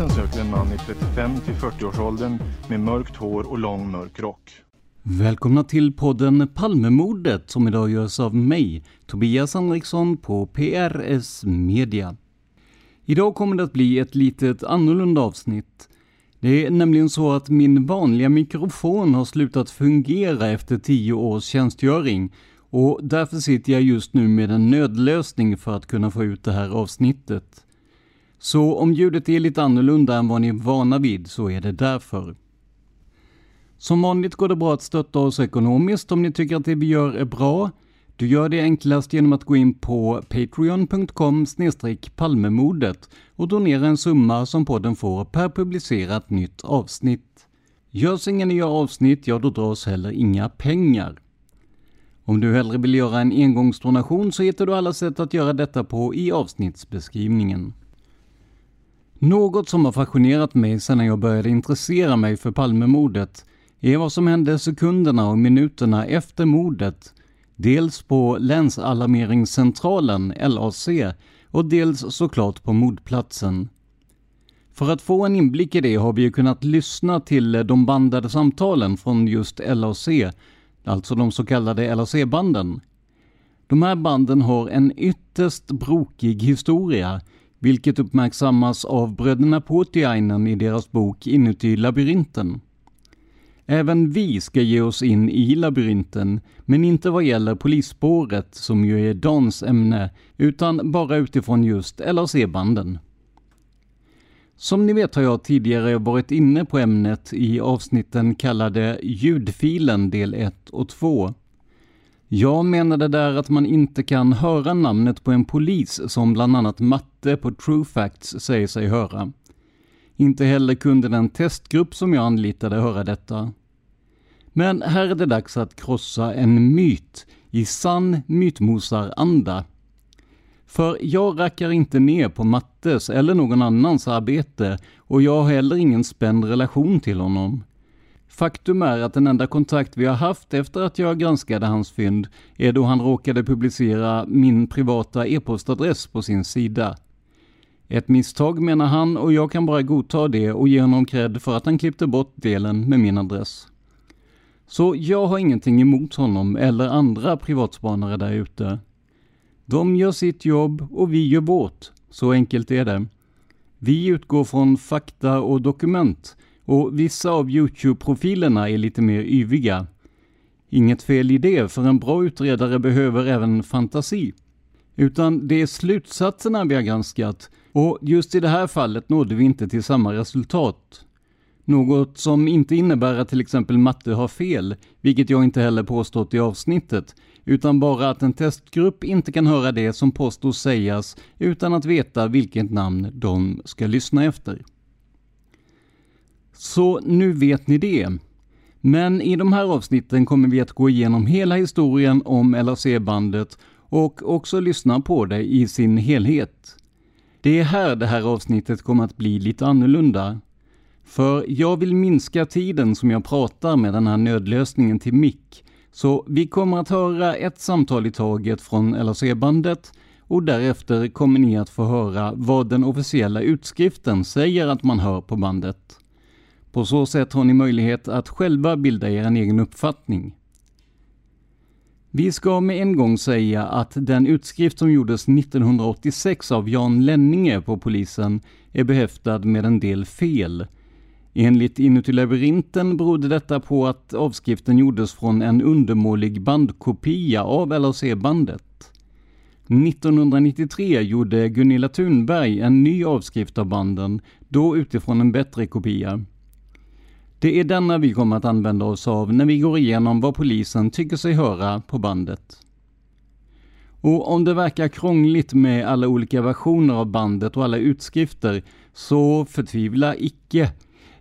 Polisen söker en man i 35 till 40-årsåldern med mörkt hår och lång mörk rock. Välkomna till podden Palmemordet som idag görs av mig, Tobias Henriksson på PRS Media. Idag kommer det att bli ett litet annorlunda avsnitt. Det är nämligen så att min vanliga mikrofon har slutat fungera efter tio års tjänstgöring och därför sitter jag just nu med en nödlösning för att kunna få ut det här avsnittet. Så om ljudet är lite annorlunda än vad ni är vana vid så är det därför. Som vanligt går det bra att stötta oss ekonomiskt om ni tycker att det vi gör är bra. Du gör det enklast genom att gå in på patreon.com palmemodet och donera en summa som podden får per publicerat nytt avsnitt. Görs inga nya avsnitt, ja då dras heller inga pengar. Om du hellre vill göra en engångsdonation så hittar du alla sätt att göra detta på i avsnittsbeskrivningen. Något som har fascinerat mig sedan jag började intressera mig för Palmemordet är vad som hände sekunderna och minuterna efter mordet, dels på Länsalarmeringscentralen, LAC, och dels såklart på mordplatsen. För att få en inblick i det har vi ju kunnat lyssna till de bandade samtalen från just LAC, alltså de så kallade LAC-banden. De här banden har en ytterst brokig historia, vilket uppmärksammas av bröderna Puutiainen i deras bok Inuti labyrinten. Även vi ska ge oss in i labyrinten, men inte vad gäller polisspåret som ju är Dans ämne, utan bara utifrån just LRC-banden. Som ni vet har jag tidigare varit inne på ämnet i avsnitten kallade Ljudfilen del 1 och 2. Jag menade där att man inte kan höra namnet på en polis som bland annat Matte på True Facts säger sig höra. Inte heller kunde den testgrupp som jag anlitade höra detta. Men här är det dags att krossa en myt i sann mytmosaranda. För jag rackar inte ner på Mattes eller någon annans arbete och jag har heller ingen spänd relation till honom. Faktum är att den enda kontakt vi har haft efter att jag granskade hans fynd är då han råkade publicera min privata e-postadress på sin sida. Ett misstag menar han och jag kan bara godta det och ge honom cred för att han klippte bort delen med min adress. Så jag har ingenting emot honom eller andra privatspanare där ute. De gör sitt jobb och vi gör vårt. Så enkelt är det. Vi utgår från fakta och dokument och vissa av Youtube-profilerna är lite mer yviga. Inget fel i det, för en bra utredare behöver även fantasi. Utan det är slutsatserna vi har granskat och just i det här fallet nådde vi inte till samma resultat. Något som inte innebär att till exempel matte har fel, vilket jag inte heller påstått i avsnittet, utan bara att en testgrupp inte kan höra det som påstås sägas utan att veta vilket namn de ska lyssna efter. Så nu vet ni det. Men i de här avsnitten kommer vi att gå igenom hela historien om LAC-bandet och också lyssna på det i sin helhet. Det är här det här avsnittet kommer att bli lite annorlunda. För jag vill minska tiden som jag pratar med den här nödlösningen till mick. Så vi kommer att höra ett samtal i taget från LAC-bandet och därefter kommer ni att få höra vad den officiella utskriften säger att man hör på bandet. På så sätt har ni möjlighet att själva bilda er en egen uppfattning. Vi ska med en gång säga att den utskrift som gjordes 1986 av Jan Lenninge på polisen är behäftad med en del fel. Enligt Inuti labyrinten berodde detta på att avskriften gjordes från en undermålig bandkopia av LAC-bandet. 1993 gjorde Gunilla Thunberg en ny avskrift av banden, då utifrån en bättre kopia. Det är denna vi kommer att använda oss av när vi går igenom vad polisen tycker sig höra på bandet. Och om det verkar krångligt med alla olika versioner av bandet och alla utskrifter, så förtvivla icke.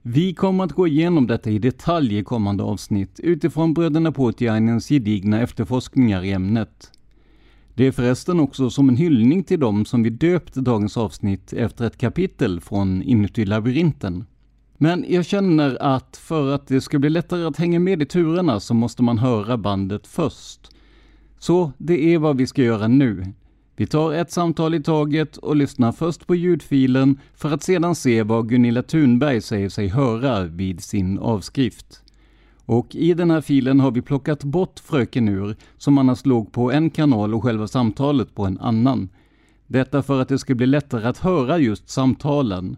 Vi kommer att gå igenom detta i detalj i kommande avsnitt utifrån bröderna Portiainens gedigna efterforskningar i ämnet. Det är förresten också som en hyllning till dem som vi döpt dagens avsnitt efter ett kapitel från Inuti labyrinten. Men jag känner att för att det ska bli lättare att hänga med i turerna så måste man höra bandet först. Så det är vad vi ska göra nu. Vi tar ett samtal i taget och lyssnar först på ljudfilen för att sedan se vad Gunilla Thunberg säger sig höra vid sin avskrift. Och i den här filen har vi plockat bort Fröken ur, som annars låg på en kanal och själva samtalet på en annan. Detta för att det ska bli lättare att höra just samtalen.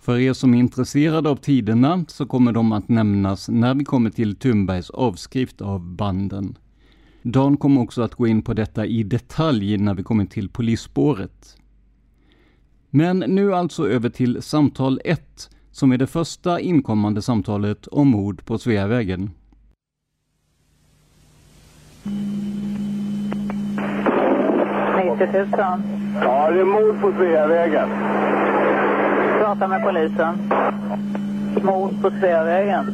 För er som är intresserade av tiderna så kommer de att nämnas när vi kommer till Thunbergs avskrift av banden. Dan kommer också att gå in på detta i detalj när vi kommer till polisspåret. Men nu alltså över till samtal 1, som är det första inkommande samtalet om mord på Sveavägen. 90 000. Ja, det är mord på Sveavägen. Prata med polisen. Mord på Sveavägen.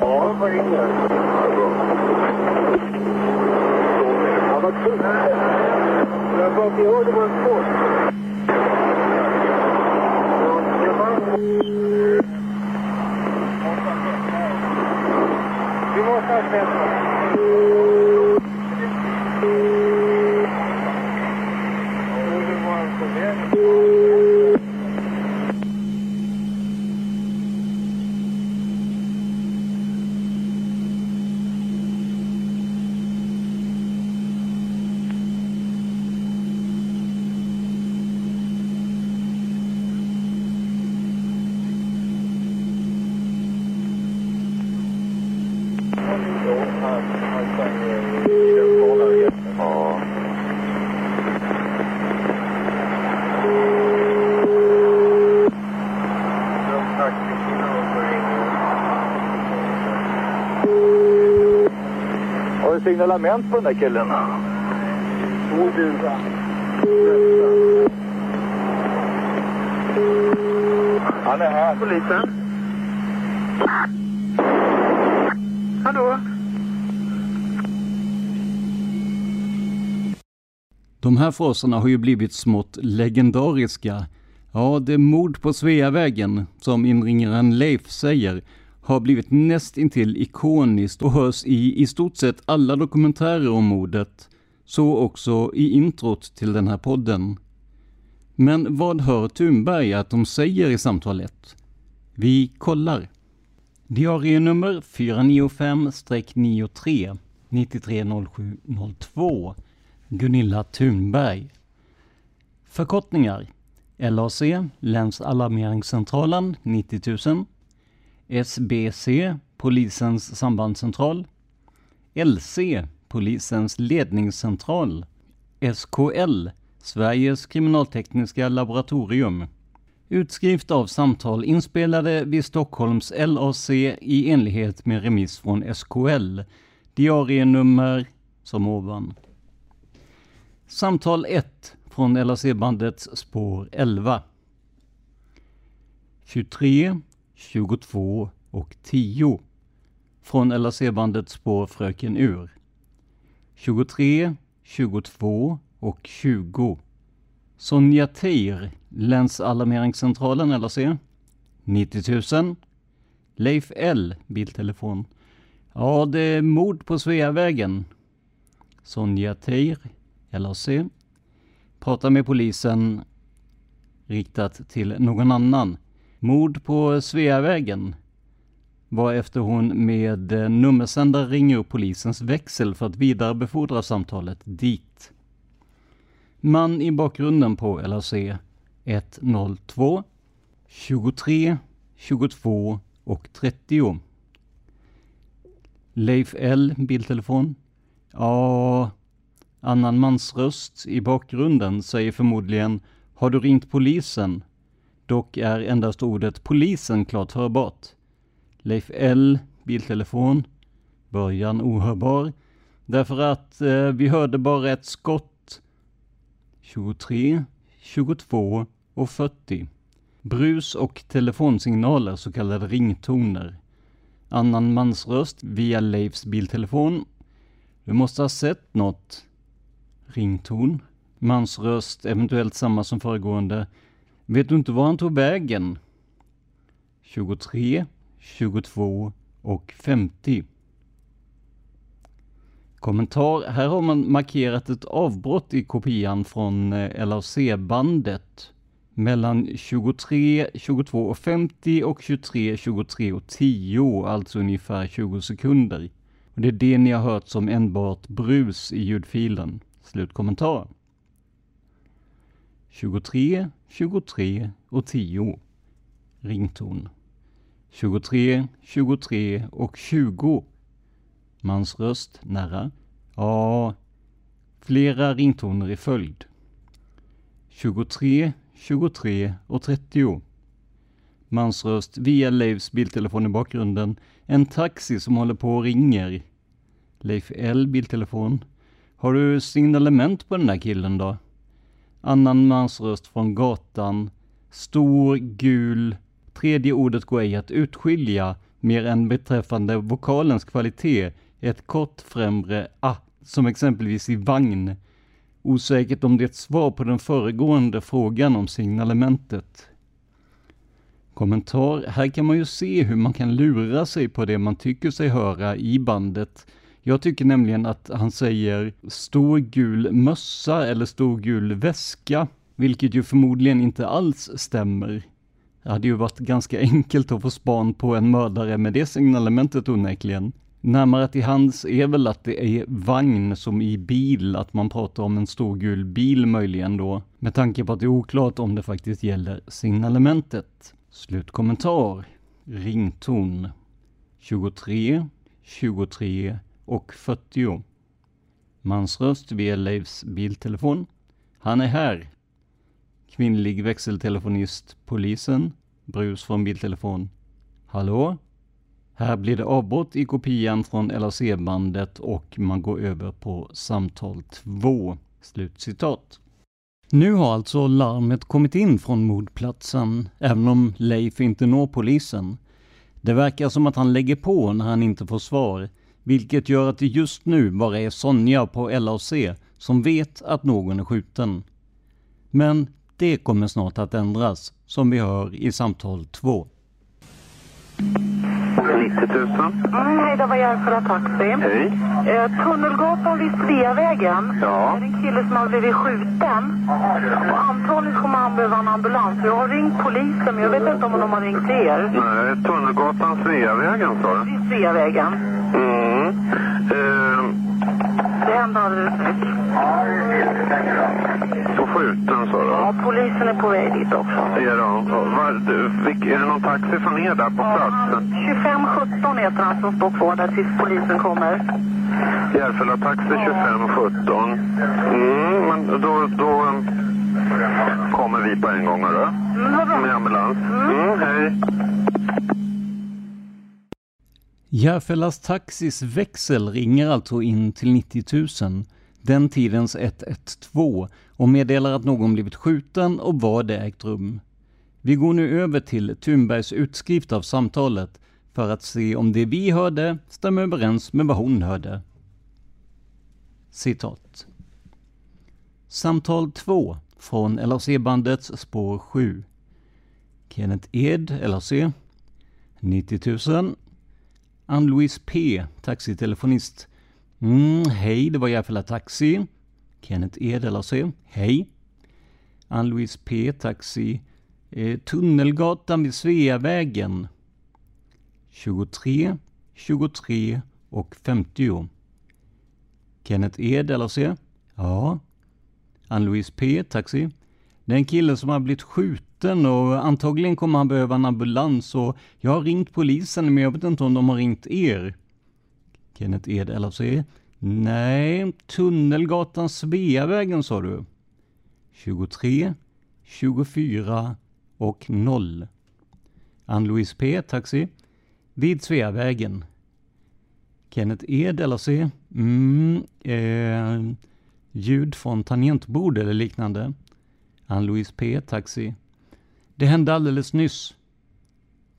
Ja, vad? Ja, vad kul. Jag bara, vi hörde vad en. Vi måste ha släppt Ja. Signalement på den där killen? Han är här. Polisen. Hallå? De här fraserna har ju blivit smått legendariska. Ja, det mord på Sveavägen, som inringaren Leif säger, har blivit nästintill ikoniskt och hörs i i stort sett alla dokumentärer om mordet. Så också i introt till den här podden. Men vad hör Thunberg att de säger i samtal 1? Vi kollar. Diarienummer 495-93 930702 Gunilla Thunberg. Förkortningar LAC, Länsalarmeringscentralen 90 000 SBC, Polisens sambandscentral LC, Polisens ledningscentral SKL, Sveriges kriminaltekniska laboratorium Utskrift av samtal inspelade vid Stockholms LAC i enlighet med remiss från SKL. Diarienummer som ovan. Samtal 1 från LAC-bandets spår 11. 23, 22 och 10 från LAC-bandet spår Fröken Ur. 23, 22 och 20 Sonja Teir, Länsalarmeringscentralen LAC. 90 000. Leif L, biltelefon. Ja, det är mord på Sveavägen. Sonja Teir, LAC. Prata med polisen riktat till någon annan. Mord på Sveavägen. Varefter hon med eh, nummersändare ringer upp polisens växel för att vidarebefordra samtalet dit. Man i bakgrunden på LAC 102 23 22 och 30. Leif L, biltelefon. Ja, annan mans röst i bakgrunden säger förmodligen Har du ringt polisen? Dock är endast ordet polisen klart hörbart. Leif L, biltelefon. Början ohörbar. Därför att eh, vi hörde bara ett skott 23, 22 och 40. Brus och telefonsignaler, så kallade ringtoner. Annan mansröst via Leifs biltelefon. Du måste ha sett något. Rington. Mansröst, eventuellt samma som föregående. Vet du inte var han tog vägen? 23, 22 och 50. Kommentar. Här har man markerat ett avbrott i kopian från eh, LAC-bandet mellan 23, 22 och 50 och 23, 23 och 10, alltså ungefär 20 sekunder. Och det är det ni har hört som enbart brus i ljudfilen. Slutkommentar. 23, 23 och 10. Rington. 23, 23 och 20 Mans röst nära. Ja, flera ringtoner i följd. 23, 23 och 30. Mans röst via Leifs biltelefon i bakgrunden. En taxi som håller på och ringer. Leif L biltelefon. Har du signalement på den där killen då? Annan mansröst från gatan. Stor, gul. Tredje ordet går ej att utskilja mer än beträffande vokalens kvalitet ett kort främre a, som exempelvis i vagn. Osäkert om det är ett svar på den föregående frågan om signalementet. Kommentar. Här kan man ju se hur man kan lura sig på det man tycker sig höra i bandet. Jag tycker nämligen att han säger stor gul mössa eller stor gul väska, vilket ju förmodligen inte alls stämmer. Det hade ju varit ganska enkelt att få span på en mördare med det signalementet onekligen. Närmare till hands är väl att det är vagn som i bil, att man pratar om en stor gul bil möjligen då, med tanke på att det är oklart om det faktiskt gäller signalementet. Slutkommentar. Rington. 23, 23 och 40. Mansröst via Leifs biltelefon. Han är här. Kvinnlig växeltelefonist, polisen. Brus från biltelefon. Hallå? Här blir det avbrott i kopian från LAC-bandet och man går över på samtal 2. Slutcitat. Nu har alltså larmet kommit in från mordplatsen, även om Leif inte når polisen. Det verkar som att han lägger på när han inte får svar, vilket gör att det just nu bara är Sonja på LAC som vet att någon är skjuten. Men det kommer snart att ändras, som vi hör i samtal 2. 90 000. Mm, hej, det var Järfälla Taxi. Hej. Eh, Tunnelgatan vid Sveavägen. Ja. Det är en kille som har blivit skjuten. Och antagligen kommer han behöva en ambulans. Jag har ringt polisen, men jag vet inte om de har ringt er. Nej, Tunnelgatan Sveavägen sa du? Vid Sveavägen. Mm. Eh, Det hände alldeles nyss. På skjuten sa du? Ja, polisen är på väg dit också. Är, de? Var, du, vilk, är det någon taxi från er där på platsen? 2517 heter han som står kvar där tills polisen kommer. Järfälla taxi 2517. Mm, men då, då um, kommer vi på en gång hörru. Med ambulans. Mm, hej. Järfällas Taxis växel ringer alltså in till 90 000, den tidens 112, och meddelar att någon blivit skjuten och var det ägt rum. Vi går nu över till Thunbergs utskrift av samtalet för att se om det vi hörde stämmer överens med vad hon hörde. Citat. Samtal 2 från LRC-bandets spår 7. Kenneth Ed, LRC. 90 000. Ann-Louise P, taxitelefonist. Mm, hej, det var Järfälla Taxi. Kenneth Ed, LRC. Hej. Ann-Louise P, taxi. Eh, Tunnelgatan vid Sveavägen. 23, 23 och 50. Kenneth Ed, LRC. Ja. Ann-Louise P, taxi. Det är en kille som har blivit skjuten och antagligen kommer han behöva en ambulans och jag har ringt polisen men jag vet inte om de har ringt er. Kenneth Ed, LFC. Alltså, eh, nej, Tunnelgatan Sveavägen sa du. 23, 24 och 0. Ann-Louise P, taxi. Vid Sveavägen. Kenneth Ed, LFC. Alltså, eh, mm, eh, ljud från tangentbord eller liknande. Ann-Louise P, taxi. Det hände alldeles nyss.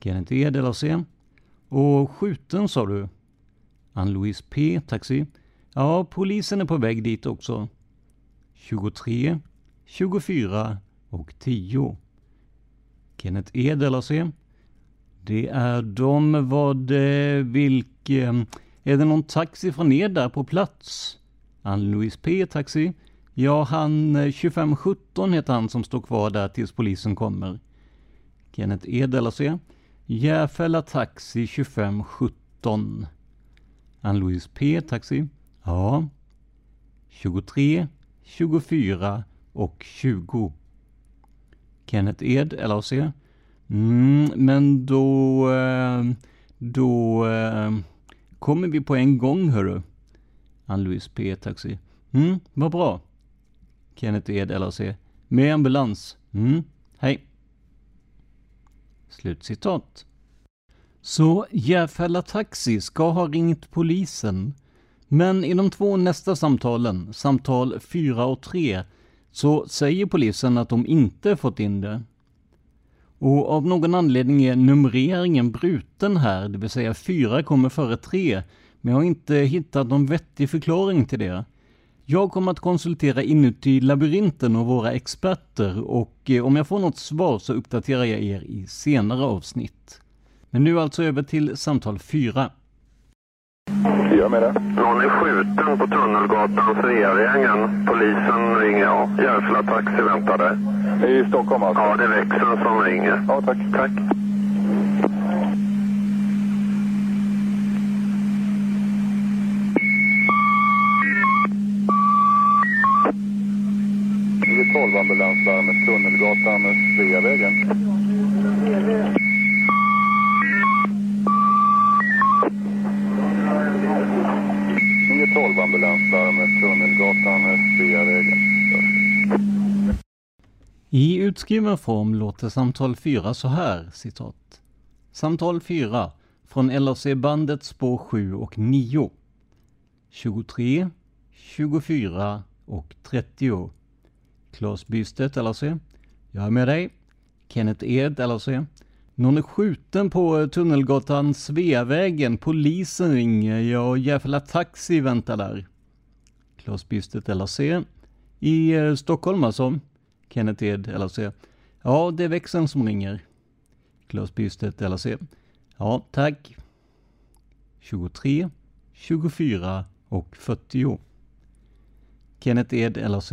Kenneth E, LRC. Och skjuten sa du? Ann-Louise P, taxi. Ja, polisen är på väg dit också. 23, 24 och 10. Kenneth E, LRC. Det är de, vad, eh, vilken... Är det någon taxi från er där på plats? Ann-Louise P, taxi. Ja, han eh, 2517 heter han som står kvar där tills polisen kommer. Kenneth Ed, LAC. Järfälla Taxi 2517. Ann-Louise P, taxi. Ja. 23, 24 och 20. Kenneth Ed, LAC. Mm, men då... Eh, då... Eh, kommer vi på en gång, hörru. Ann-Louise P, taxi. Mm, vad bra. Kenneth Ed, LAC, Med ambulans. Mm, hej. Slutcitat. Så Järfälla Taxi ska ha ringt polisen. Men i de två nästa samtalen, samtal 4 och 3, så säger polisen att de inte fått in det. Och av någon anledning är numreringen bruten här, det vill säga 4 kommer före 3, men jag har inte hittat någon vettig förklaring till det. Jag kommer att konsultera inuti labyrinten och våra experter och eh, om jag får något svar så uppdaterar jag er i senare avsnitt. Men nu alltså över till samtal 4. Jag med det. Någon är skjuten på Tunnelgatan, Sveavägen. Polisen ringer, ja. Järfälla Taxi väntar där. I Stockholm alltså? Ja, det är växeln som ringer. Ja, tack. Tack. Ambulanslarmet Tunnelgatan, Sveavägen. Linje 12 ambulanslarmet Tunnelgatan, Sveavägen. I utskriven form låter samtal 4 så här, citat. Samtal 4 från LRC-bandet spår 7 och 9. 23, 24 och 30. Claes Bystedt, LAC. Jag är med dig. Kenneth Ed, LAC. Någon är skjuten på eh, Tunnelgatan Sveavägen. Polisen ringer. Jag och Järfälla Taxi väntar där. Claes Bystedt, LAC. I eh, Stockholm alltså. Kenneth Ed, LAC. Ja, det är växeln som ringer. Claes Bystedt, LAC. Ja, tack. 23, 24 och 40. Kenneth Ed, LAC.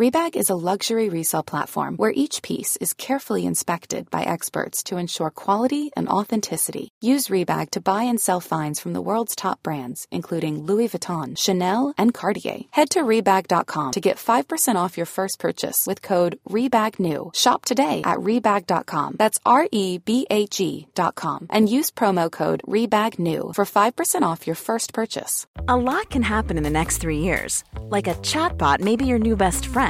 Rebag is a luxury resale platform where each piece is carefully inspected by experts to ensure quality and authenticity. Use Rebag to buy and sell finds from the world's top brands, including Louis Vuitton, Chanel, and Cartier. Head to Rebag.com to get 5% off your first purchase with code REBAGNEW. Shop today at Rebag.com. That's R E B A G.com. And use promo code REBAGNEW for 5% off your first purchase. A lot can happen in the next three years. Like a chatbot may be your new best friend.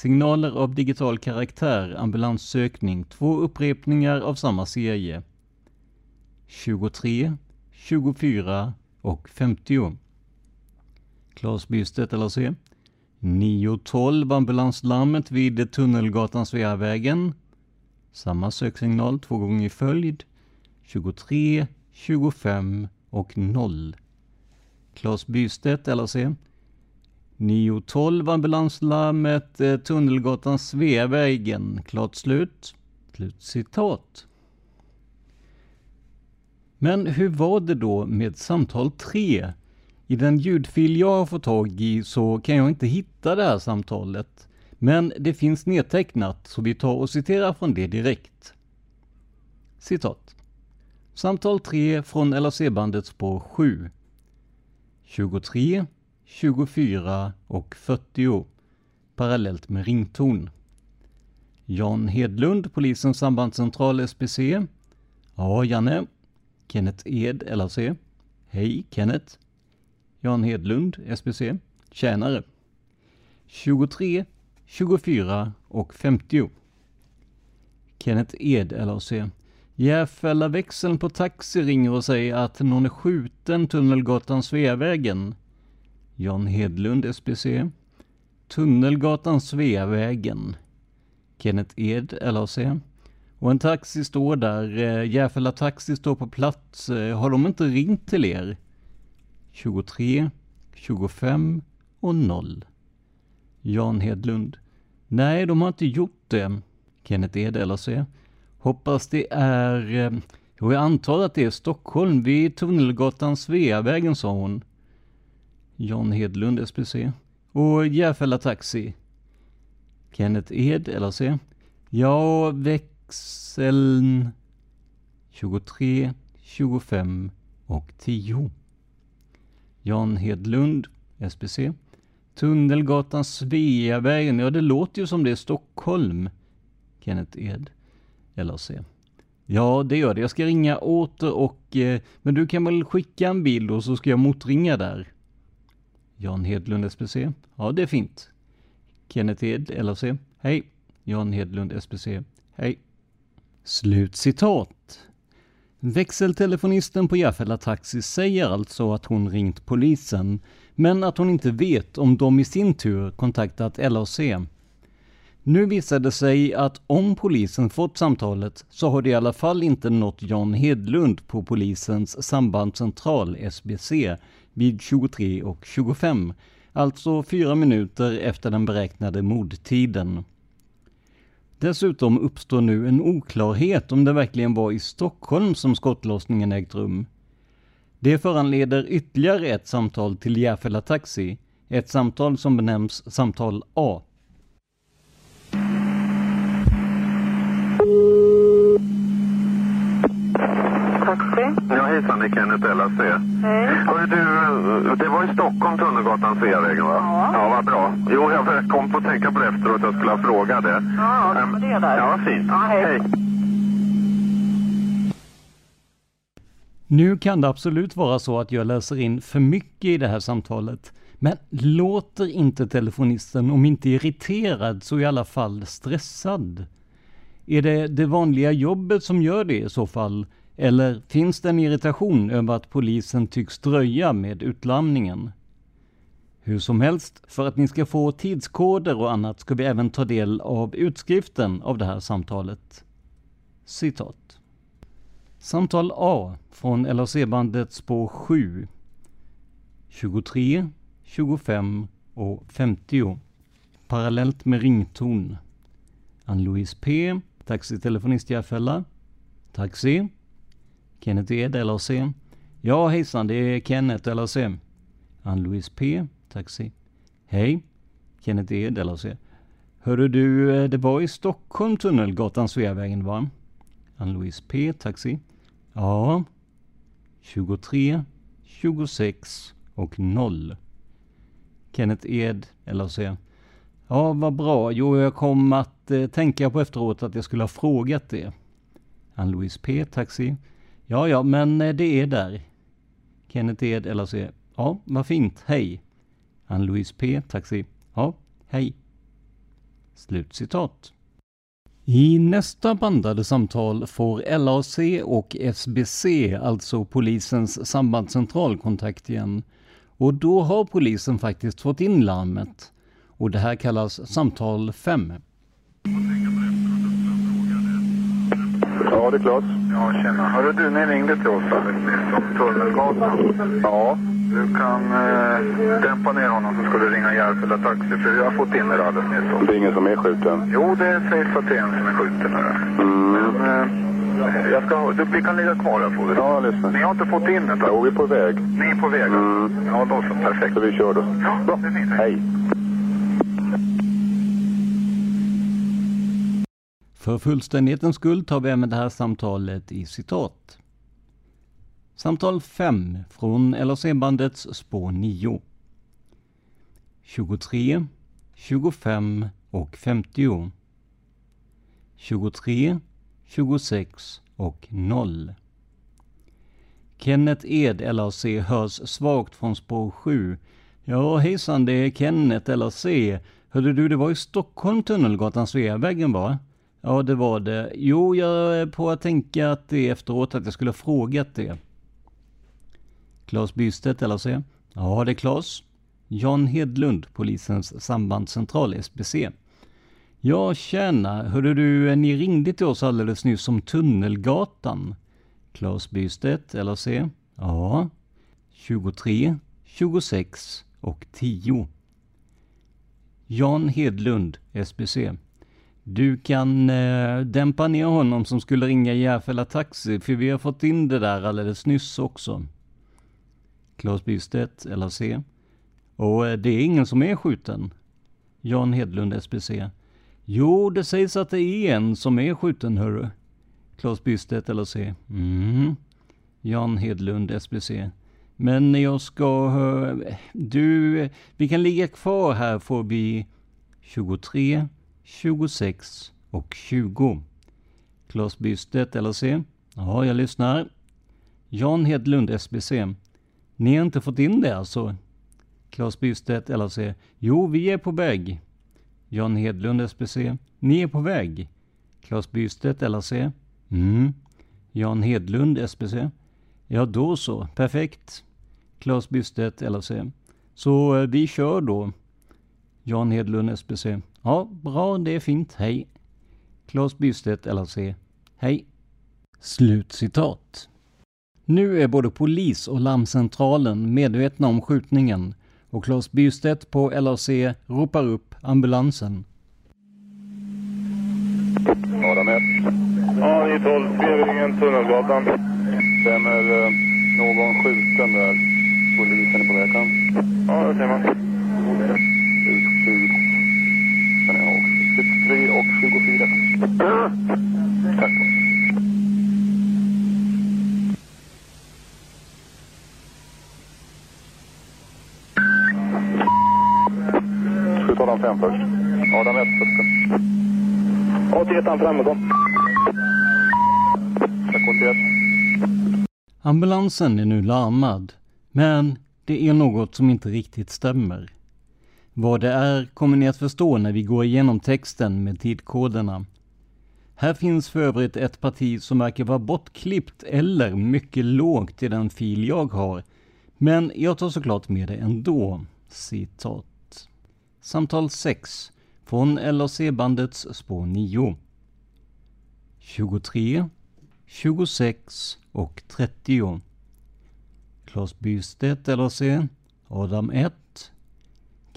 Signaler av digital karaktär, ambulanssökning, två upprepningar av samma serie. 23, 24 och 50. Claes Bystedt LAC. 9.12 ambulanslarmet vid Tunnelgatan Sveavägen. Samma söksignal två gånger i följd. 23, 25 och 0. Claes Bystedt LAC. 9.12 ambulanslarmet eh, Tunnelgatan Sveavägen. Klart slut. Slut citat. Men hur var det då med samtal 3? I den ljudfil jag har fått tag i så kan jag inte hitta det här samtalet. Men det finns nedtecknat så vi tar och citerar från det direkt. Citat. Samtal 3 från LAC-bandet spår 7. 23, 24 och 40 parallellt med rington. Jan Hedlund, polisens sambandscentral SPC. Ja, Janne. Kenneth Ed, LAC. Hej, Kenneth. Jan Hedlund, SPC. Tjänare. 23, 24 och 50. Kenneth Ed, LAC. Järfälla växeln på taxi ringer och säger att någon är skjuten Tunnelgatan Sveavägen. Jan Hedlund, SPC. Tunnelgatan Sveavägen. Kenneth Ed, LAC. Och en taxi står där, eh, Järfälla Taxi står på plats. Eh, har de inte ringt till er? 23, 25 och 0. Jan Hedlund. Nej, de har inte gjort det. Kenneth Ed, LAC. Hoppas det är... Eh, jo, jag antar att det är Stockholm, vid Tunnelgatan Sveavägen, sa hon. Jan Hedlund, SPC. Och Järfälla Taxi. Kenneth Ed, LAC. Ja, växeln 23, 25 och 10. Jan Hedlund, SPC. Tunnelgatan Sveavägen, ja det låter ju som det är Stockholm. Kenneth Ed, LAC. Ja, det gör det. Jag ska ringa åter och... Eh, men du kan väl skicka en bild och så ska jag motringa där. Jan Hedlund, SPC. Ja, det är fint. Kenneth Ed, LAC. Hej. Jan Hedlund, SPC. Hej. Slutcitat. Växeltelefonisten på Järfälla Taxi säger alltså att hon ringt polisen, men att hon inte vet om de i sin tur kontaktat LAC. Nu visar det sig att om polisen fått samtalet så har det i alla fall inte nått Jan Hedlund på polisens sambandscentral SBC vid 23 och 25, alltså fyra minuter efter den beräknade mordtiden. Dessutom uppstår nu en oklarhet om det verkligen var i Stockholm som skottlossningen ägt rum. Det föranleder ytterligare ett samtal till Järfälla Taxi, ett samtal som benämns samtal A. Taxi. Ja, hejsan, det är Kenneth LAC. Hej. Hörru du, det var i Stockholm, Tunnelgatan, Sveavägen va? Ja. Ja, vad bra. Jo, jag kom på att tänka på det efteråt, jag skulle ha frågat det. Ja, det var det där. Ja, fint. Ja, hej. hej. Nu kan det absolut vara så att jag läser in för mycket i det här samtalet. Men låter inte telefonisten, om inte irriterad, så i alla fall stressad? Är det det vanliga jobbet som gör det i så fall? Eller finns det en irritation över att polisen tycks dröja med utlamningen? Hur som helst, för att ni ska få tidskoder och annat ska vi även ta del av utskriften av det här samtalet. Citat. Samtal A från LAC-bandet spår 7. 23, 25 och 50. Parallellt med rington. Ann-Louise P. Taxitelefonist Järfälla. Taxi. Kenneth Ed, LAC. Ja hejsan, det är Kenneth, LAC. Ann-Louise P. Taxi. Hej. Kenneth Ed, LAC. Hörru du, eh, det var i Stockholm Tunnelgatan Sveavägen va? Ann-Louise P. Taxi. Ja. 23, 26 och 0. Kenneth Ed, LAC. Ja, vad bra. Jo, jag kom att eh, tänka på efteråt att jag skulle ha frågat det. Ann-Louise P. Taxi. Ja, ja, men eh, det är där. Kenneth Ed, LAC. Ja, vad fint. Hej. Ann-Louise P. Taxi. Ja, hej. Slutcitat. I nästa bandade samtal får LAC och SBC, alltså polisens sambandscentral, kontakt igen. Och då har polisen faktiskt fått in larmet. Och det här kallas samtal 5. Ja, det är klart. Ja, tjena. Hörru du, ni ringde till oss alldeles nyss om Tunnelgatan. Ja. Du kan eh, dämpa ner honom så ska du ringa Järfälla Taxi, för jag har fått in er alldeles nyss. Det är ingen som är skjuten? Jo, det sägs att det är en som är skjuten. Här. Mm. Men eh, jag ska, du, vi kan ligga kvar här vi. Ja, jag lyssnar. Ni har inte fått in det? Jo, vi är på väg. Ni är på väg? Mm. Ja, då så. Perfekt. Så vi kör då. Ja, Bra. det är fint. Hej. För fullständighetens skull tar vi även det här samtalet i citat. Samtal 5 från LAC-bandets spår 9. 23, 25 och 50. 23, 26 och 0. Kenneth Ed, LAC, hörs svagt från spår 7. Ja, hejsan, det är Kenneth, LAC. Hörde du, det var i Stockholm Tunnelgatan Sveavägen va? Ja, det var det. Jo, jag är på att tänka att det är efteråt att jag skulle ha frågat det. Claes Bystedt, LAC. Ja, det är Claes. Jan Hedlund, polisens sambandscentral, SBC. Ja, tjena. Hörde du, eh, ni ringde till oss alldeles nyss om Tunnelgatan. Claes Bystedt, LAC. Ja. 23, 26 och 10. Jan Hedlund, SBC. Du kan eh, dämpa ner honom som skulle ringa Järfälla Taxi, för vi har fått in det där alldeles nyss också. Claes Bystedt, LAC. Och eh, det är ingen som är skjuten. Jan Hedlund, SBC. Jo, det sägs att det är en som är skjuten, hörru. Claes Bystedt, LAC. Mm. Mm-hmm. Jan Hedlund, SBC. Men jag ska... Eh, du, vi kan ligga kvar här får vi 23, 26 och 20. Claes Bystedt, LAC. Ja, jag lyssnar. Jan Hedlund, SBC. Ni har inte fått in det alltså? Claes Bystedt, LAC. Jo, vi är på väg. Jan Hedlund, SBC. Ni är på väg. Claes Bystedt, LAC. Mm. Jan Hedlund, SBC. Ja, då så. Perfekt. Claes Bystedt, LAC. Så eh, vi kör då. Jan Hedlund, SBC. Ja, bra, det är fint. Hej. Claes Bystedt, LAC. Hej. Slutcitat. Nu är både polis och larmcentralen medvetna om skjutningen och Claes Bystedt på LAC ropar upp ambulansen. Adam 1. Ja, 912, Sveavägen, Tunnelgatan. Vem är eh, någon skjuten där? Polisen är på väg fram. Ja, det ser man. Ut, 24. Tack. Ska vi ta den fem först? Ja, den först. Ambulansen är nu larmad, men det är något som inte riktigt stämmer. Vad det är kommer ni att förstå när vi går igenom texten med tidkoderna. Här finns för övrigt ett parti som verkar vara bortklippt eller mycket lågt i den fil jag har. Men jag tar såklart med det ändå. Citat. Samtal 6 från LAC-bandets spår 9. 23, 26 och 30. Claes Bystedt LAC, Adam 1,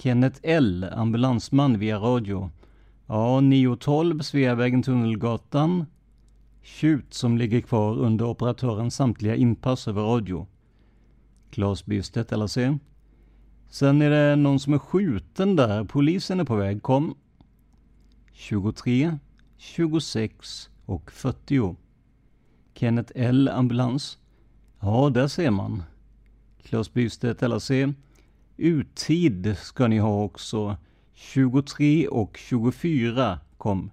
Kenneth L, ambulansman via radio. Ja, 912 Sveavägen Tunnelgatan. Tjut som ligger kvar under operatörens samtliga inpass över radio. Claes Bystedt LAC. Sen är det någon som är skjuten där. Polisen är på väg. Kom. 23, 26 och 40. Kenneth L ambulans. Ja, där ser man. Claes Bystedt LAC. Uttid ska ni ha också. 23 och 24 kom.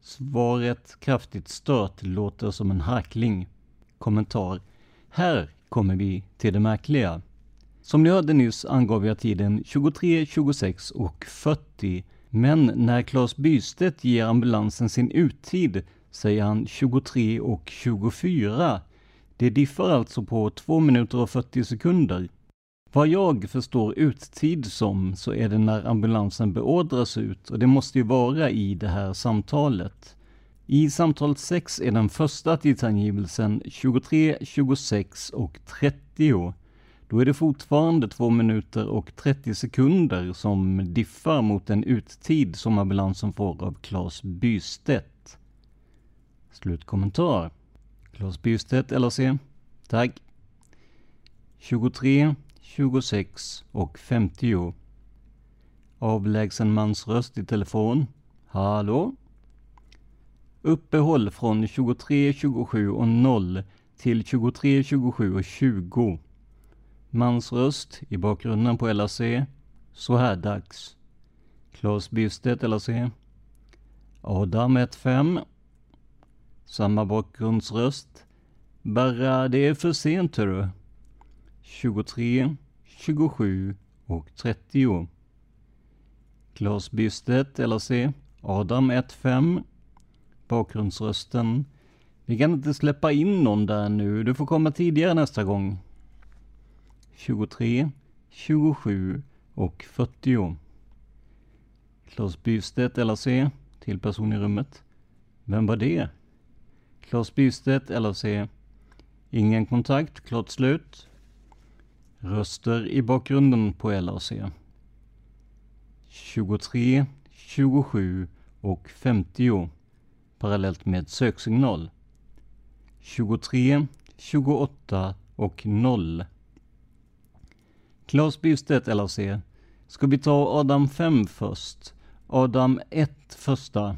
Svaret kraftigt stört låter som en hackling. Kommentar. Här kommer vi till det märkliga. Som ni hörde nyss angav jag tiden 23, 26 och 40. Men när Claes Bystedt ger ambulansen sin uttid säger han 23 och 24. Det diffar alltså på 2 minuter och 40 sekunder. Vad jag förstår uttid som så är det när ambulansen beordras ut och det måste ju vara i det här samtalet. I samtal 6 är den första tidsangivelsen 23, 26 och 30. Då är det fortfarande 2 minuter och 30 sekunder som diffar mot den uttid som ambulansen får av Claes Bystedt. Slutkommentar. Claes Bystedt, LAC. Tack. 23, 26 och 50. Avlägsen mans röst i telefon. Hallå? Uppehåll från 23, 27 och 0 till 23, 27 och 20. Mans röst i bakgrunden på LAC. Så här dags. Claes Bystedt LAC. Adam 15. Samma bakgrundsröst. Bara det är för sent hörru. 23, 27 och 30. Claes Bystedt LAC. Adam 15. Bakgrundsrösten. Vi kan inte släppa in någon där nu. Du får komma tidigare nästa gång. 23, 27 och 40. Claes Bystedt LAC till person i rummet. Vem var det? Claes Bystedt LAC. Ingen kontakt, klart slut. Röster i bakgrunden på LAC. 23, 27 och 50 parallellt med söksignal. 23, 28 och 0. Claes Bystedt LAC. Ska vi ta Adam 5 först? Adam 1 första.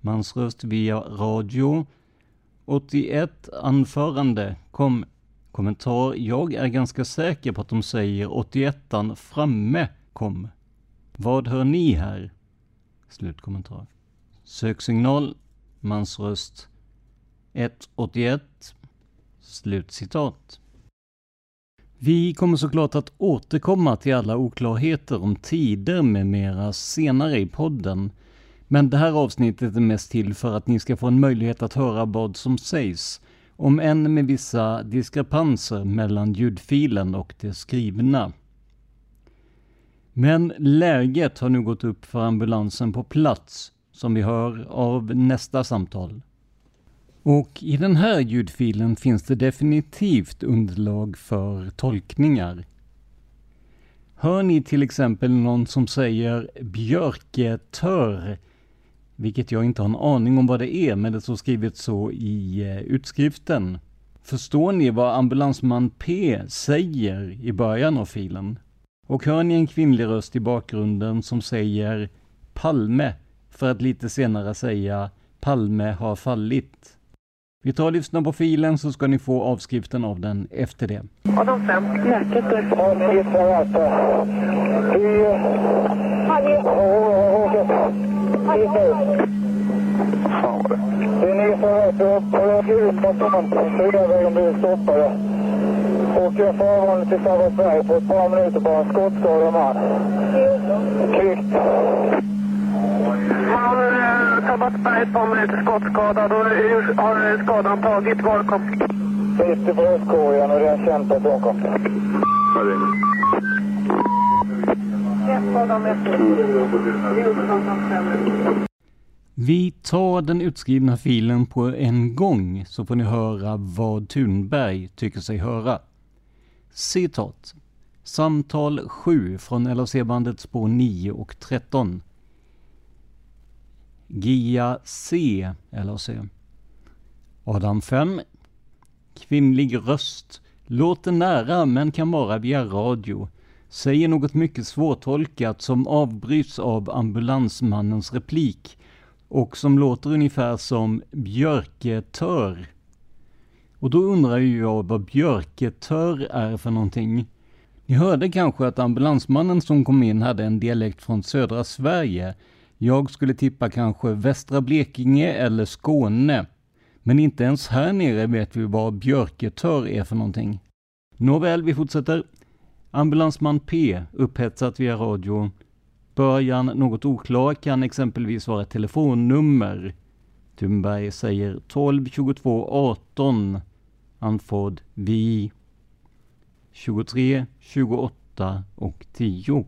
Mansröst via radio. 81 anförande. Kom. Kommentar. Jag är ganska säker på att de säger 81 framme. Kom. Vad hör ni här? Slutkommentar. Söksignal. Mansröst. 181. Slutcitat. Vi kommer såklart att återkomma till alla oklarheter om tider med mera senare i podden. Men det här avsnittet är mest till för att ni ska få en möjlighet att höra vad som sägs, om än med vissa diskrepanser mellan ljudfilen och det skrivna. Men läget har nu gått upp för ambulansen på plats, som vi hör av nästa samtal. Och i den här ljudfilen finns det definitivt underlag för tolkningar. Hör ni till exempel någon som säger björketör, vilket jag inte har en aning om vad det är, men det står skrivet så i eh, utskriften. Förstår ni vad ambulansman P säger i början av filen? Och hör ni en kvinnlig röst i bakgrunden som säger Palme, för att lite senare säga Palme har fallit. Vi tar och lyssnar på filen så ska ni få avskriften av den efter det. Fem läket är... Fan vad det. Det är ni som upp och jag åker ut mot Tomten, Sydavägen blir stoppade. Åker förvarning till Sabbatsberg på ett par minuter bara. Skottskadad man. Kvickt. Man har Sabbatsberg ett par minuter skottskadad och hur har skadan tagit? Var kom? Sitt i bröstkorgen och det är en känd person kom. Jag ringer. Vi tar den utskrivna filen på en gång så får ni höra vad Thunberg tycker sig höra. Citat. Samtal 7 från LHC-bandet spår 9 och 13. Gia C, LHC. Adam 5. Kvinnlig röst. Låter nära men kan vara via radio. Säger något mycket svårtolkat som avbryts av ambulansmannens replik och som låter ungefär som björketör. Och då undrar ju jag vad björketör är för någonting. Ni hörde kanske att ambulansmannen som kom in hade en dialekt från södra Sverige. Jag skulle tippa kanske västra Blekinge eller Skåne. Men inte ens här nere vet vi vad björketör är för någonting. Nåväl, vi fortsätter. Ambulansman P, upphetsat via radio. Början något oklar kan exempelvis vara telefonnummer. Thunberg säger 12 22 18. Anford vi 23 28 och 10.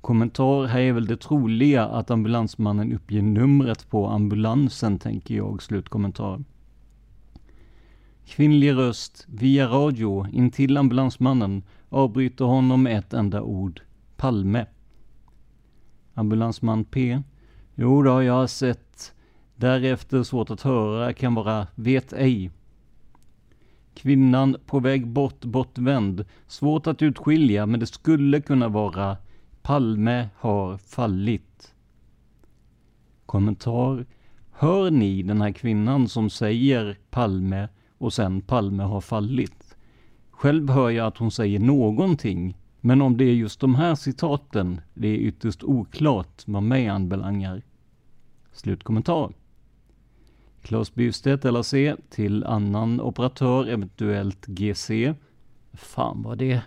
Kommentar här är väl det troliga att ambulansmannen uppger numret på ambulansen, tänker jag. Slutkommentar. Kvinnlig röst via radio intill ambulansmannen avbryter honom med ett enda ord. Palme. Ambulansman P. Jo då, jag har sett. Därefter svårt att höra kan vara vet ej. Kvinnan på väg bort, bortvänd. Svårt att utskilja, men det skulle kunna vara Palme har fallit. Kommentar. Hör ni den här kvinnan som säger Palme och sen Palme har fallit. Själv hör jag att hon säger någonting, men om det är just de här citaten, det är ytterst oklart vad mig anbelangar. Slutkommentar. Claes Bystedt LAC till annan operatör, eventuellt GC. Fan vad det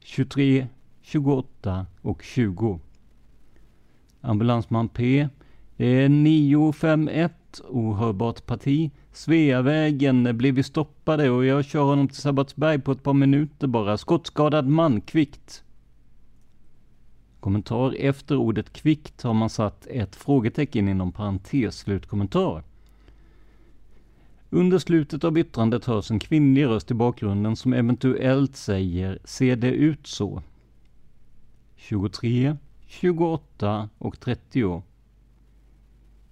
23, 28 och 20. Ambulansman P. det är 951 ohörbart parti. Sveavägen eh, blev vi stoppade och jag kör honom till Sabbatsberg på ett par minuter bara. Skottskadad man, kvickt. Kommentar efter ordet kvickt har man satt ett frågetecken inom parentes slutkommentar. Under slutet av yttrandet hörs en kvinnlig röst i bakgrunden som eventuellt säger ”Ser det ut så?” 23, 28 och 30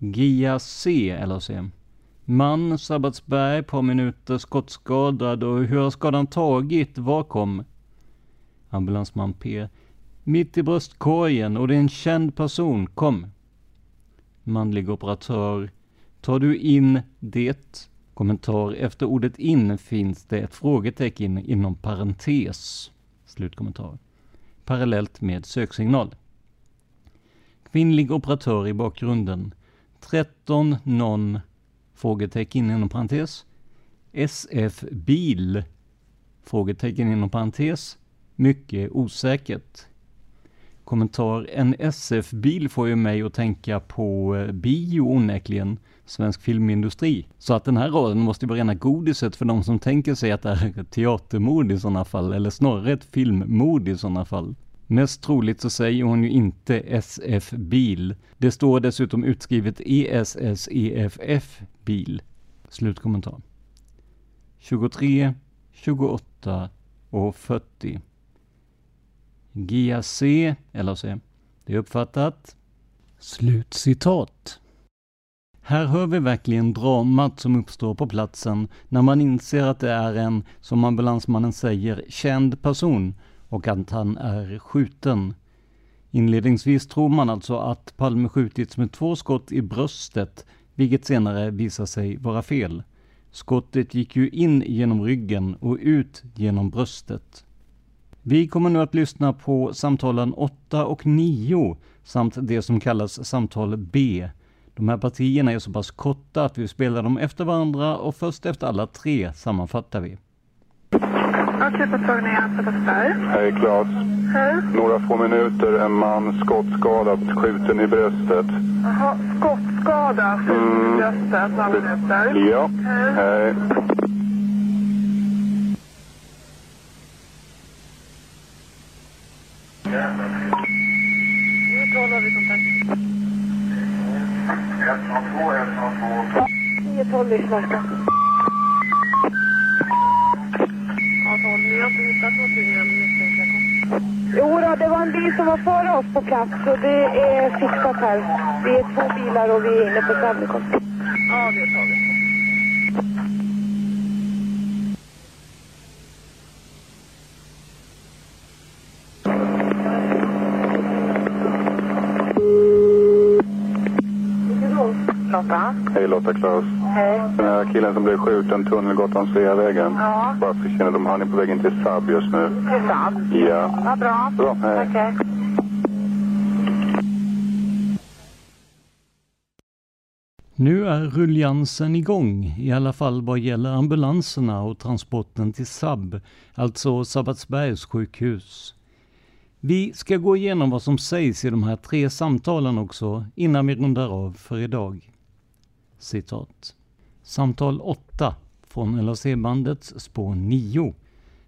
Gia C, eller Man, Sabbatsberg, par minuter, skottskadad och hur har skadan tagit? Var kom? Ambulansman P. Mitt i bröstkorgen och det är en känd person. Kom. Manlig operatör. Tar du in det? Kommentar. Efter ordet in finns det ett frågetecken inom parentes. Slutkommentar. Parallellt med söksignal. Kvinnlig operatör i bakgrunden. 13 non frågetecken inom parentes. SF bil frågetecken inom parentes. Mycket osäkert. Kommentar. En SF-bil får ju mig att tänka på eh, bio onekligen, svensk filmindustri. Så att den här raden måste vara rena godiset för de som tänker sig att det är ett teatermord i sådana fall, eller snarare ett filmmord i sådana fall. Mest troligt så säger hon ju inte SF-bil. Det står dessutom utskrivet ESSEFF bil. Slutkommentar. 23, 28 och 40. GAC, LAC. Det är uppfattat. Slutcitat. Här hör vi verkligen dramat som uppstår på platsen när man inser att det är en, som ambulansmannen säger, känd person och att han är skjuten. Inledningsvis tror man alltså att Palme skjutits med två skott i bröstet, vilket senare visar sig vara fel. Skottet gick ju in genom ryggen och ut genom bröstet. Vi kommer nu att lyssna på samtalen 8 och 9 samt det som kallas samtal B. De här partierna är så pass korta att vi spelar dem efter varandra och först efter alla tre sammanfattar vi. Akutmottagning Sabbatsberg. Hej Claes. Hej. Några få minuter, en man skottskadad, skjuten i bröstet. Jaha, skottskada, skjuten i bröstet, några minuter. Ja. Hej. Nu har vi kontakt. 102, 102. 912 lyssnar. Ja, 12. Ni har inte hittat någonting än misstänkta? Jo då, det var en bil som var före oss på plats så det är fixat här. Vi är två bilar och vi är inne på Sablikon. Ja, det tar vi. Lotta? Hej Lotta Claes. Hej. Den här killen som blev skjuten Tunnelgatan Sveavägen. Ja. Bara för kännedom, han är på väg in till Saab just nu. Till Saab? Ja. Ja, bra. Bra, hej. Okej. Nu är ruljansen igång, i alla fall vad gäller ambulanserna och transporten till SAB, alltså Sabbatsbergs sjukhus. Vi ska gå igenom vad som sägs i de här tre samtalen också innan vi rundar av för idag. Citat. Samtal 8 från LAC-bandets spår 9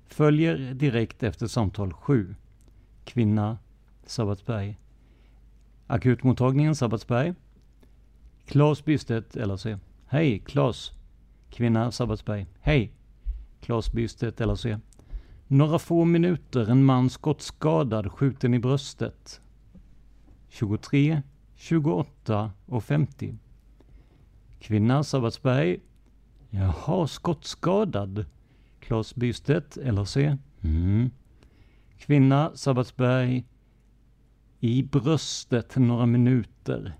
följer direkt efter samtal 7. Kvinna, Sabbatsberg. Akutmottagningen Sabbatsberg. Claes Bystedt, LAC. Hej, Claes. Kvinna, Sabbatsberg. Hej. Claes Bystedt, LAC. Några få minuter, en man skottskadad, skjuten i bröstet. 23, 28 och 50. Kvinna, Sabbatsberg. Jaha, skottskadad. Claes Bystedt, LAC. Mm. Kvinna, Sabbatsberg. I bröstet, några minuter.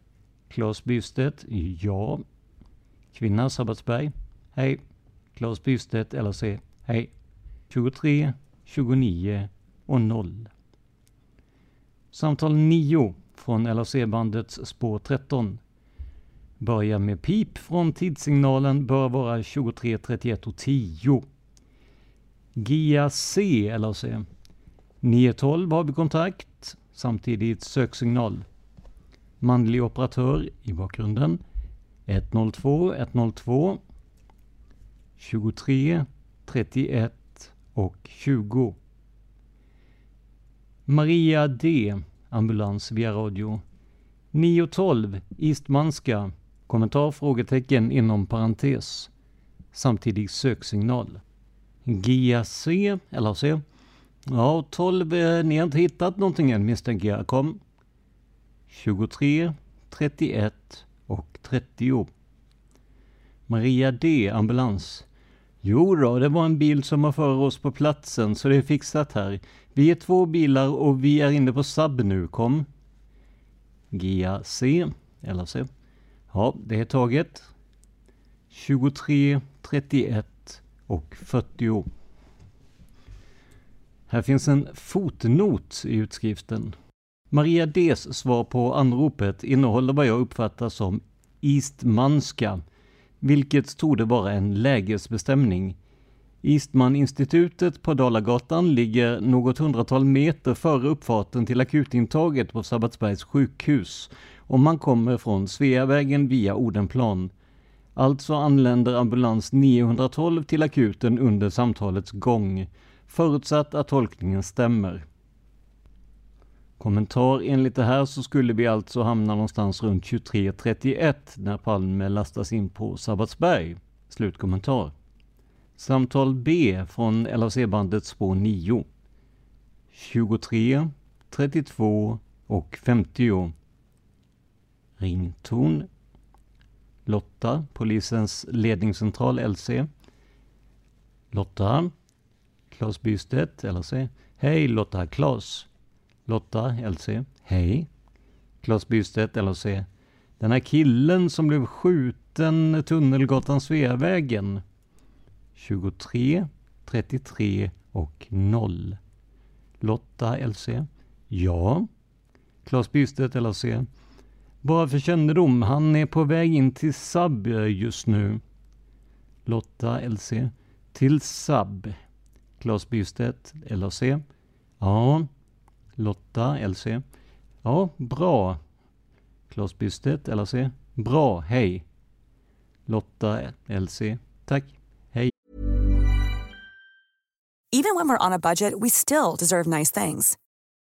Claes Bystedt, ja. Kvinna, Sabbatsberg. Hej. Claes Bystedt, LAC. Hej. 23, 29 och 0. Samtal 9 från LAC-bandets spår 13. Börjar med pip från tidssignalen bör vara 23, 31 och 10. C LAC. 912 har vi kontakt, samtidigt söksignal. Manlig operatör i bakgrunden. 102, 102. 23, 31 och 20. Maria D. Ambulans via radio. 912 Eastmanska. Kommentar frågetecken inom parentes. Samtidig söksignal. GAC, LAC. Ja, 12, eh, ni har inte hittat någonting än misstänker jag. Kom. 23, 31 och 30. Maria D. Ambulans. Jo då, det var en bil som var före oss på platsen, så det är fixat här. Vi är två bilar och vi är inne på SAB nu, kom. GAC, LAC. Ja, det är taget. 23, 31 och 40. Här finns en fotnot i utskriften. Maria Ds svar på anropet innehåller vad jag uppfattar som Eastmanska, vilket torde vara en lägesbestämning. Eastman-institutet på Dalagatan ligger något hundratal meter före uppfarten till akutintaget på Sabbatsbergs sjukhus om man kommer från Sveavägen via Odenplan. Alltså anländer ambulans 912 till akuten under samtalets gång, förutsatt att tolkningen stämmer. Kommentar enligt det här så skulle vi alltså hamna någonstans runt 23.31 när Palme lastas in på Sabbatsberg. Slutkommentar. Samtal B från LAC-bandet spår 9. 23, 32 och 50. Rington. Lotta, polisens ledningscentral LC. Lotta. Claes Bystedt, LC. Hej Lotta, Claes. Lotta, LC. Hej. Claes Bystedt, LC. Den här killen som blev skjuten Tunnelgatan Sveavägen. 23, 33 och 0. Lotta LC. Ja. Claes Bystedt LC. Bara för kännedom, han är på väg in till SAB eh, just nu. Lotta LC. Till SAB. Claes Bystedt LAC. Ja. Lotta LC. Ja, bra. Claes Bystedt LAC. Bra, hej. Lotta LC. Tack. Hej. Even when we're on a budget, we still deserve nice things.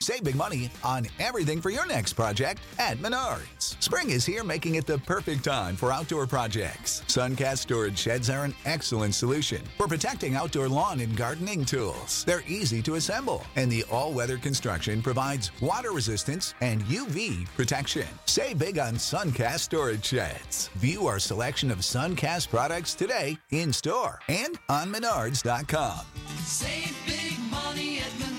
Save big money on everything for your next project at Menards. Spring is here, making it the perfect time for outdoor projects. Suncast storage sheds are an excellent solution for protecting outdoor lawn and gardening tools. They're easy to assemble, and the all weather construction provides water resistance and UV protection. Save big on Suncast storage sheds. View our selection of Suncast products today in store and on Menards.com. Save big money at Menards.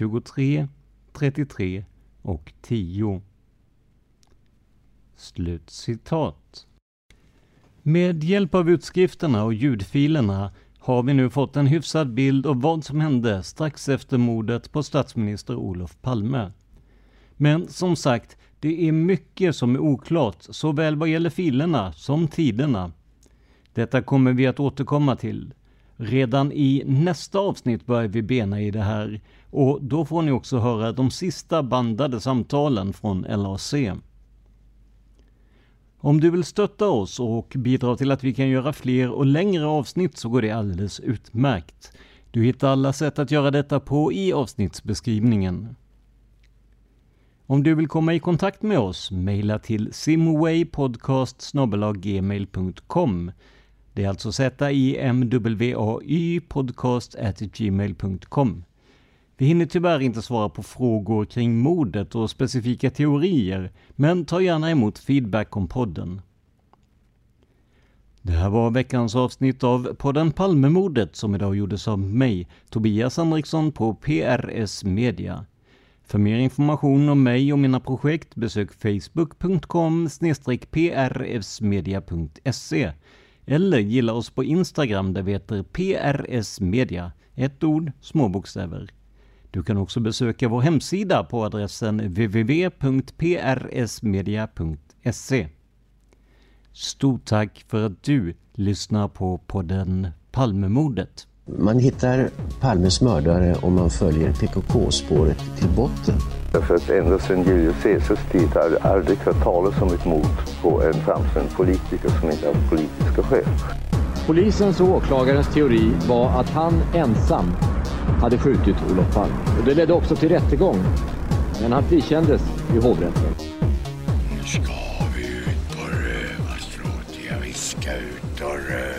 23, 33 och 10. Slutcitat. Med hjälp av utskrifterna och ljudfilerna har vi nu fått en hyfsad bild av vad som hände strax efter mordet på statsminister Olof Palme. Men som sagt, det är mycket som är oklart, såväl vad gäller filerna som tiderna. Detta kommer vi att återkomma till. Redan i nästa avsnitt börjar vi bena i det här och då får ni också höra de sista bandade samtalen från LAC. Om du vill stötta oss och bidra till att vi kan göra fler och längre avsnitt så går det alldeles utmärkt. Du hittar alla sätt att göra detta på i avsnittsbeskrivningen. Om du vill komma i kontakt med oss, mejla till simwaypodcast.gmail.com Det är alltså z-i-m-w-a-y podcast gmail.com. Vi hinner tyvärr inte svara på frågor kring mordet och specifika teorier, men ta gärna emot feedback om podden. Det här var veckans avsnitt av podden Palmemordet som idag gjordes av mig, Tobias Henriksson på PRS Media. För mer information om mig och mina projekt besök facebook.com prsmedia.se eller gilla oss på Instagram där vi heter PRS Media, ett ord, små bokstäver. Du kan också besöka vår hemsida på adressen www.prsmedia.se. Stort tack för att du lyssnar på podden Palmemordet. Man hittar Palmes mördare om man följer PKK-spåret till botten. Därför att ända sedan Julius Caesars tid har aldrig hört talas om ett mord på en framstående politiker som inte haft politiska skäl. Polisens och åklagarens teori var att han ensam hade skjutit Olof Palme. Och det ledde också till rättegång, men han frikändes i hovrätten. Nu ska vi ut på rövarstråt, jag viskar ut och röv.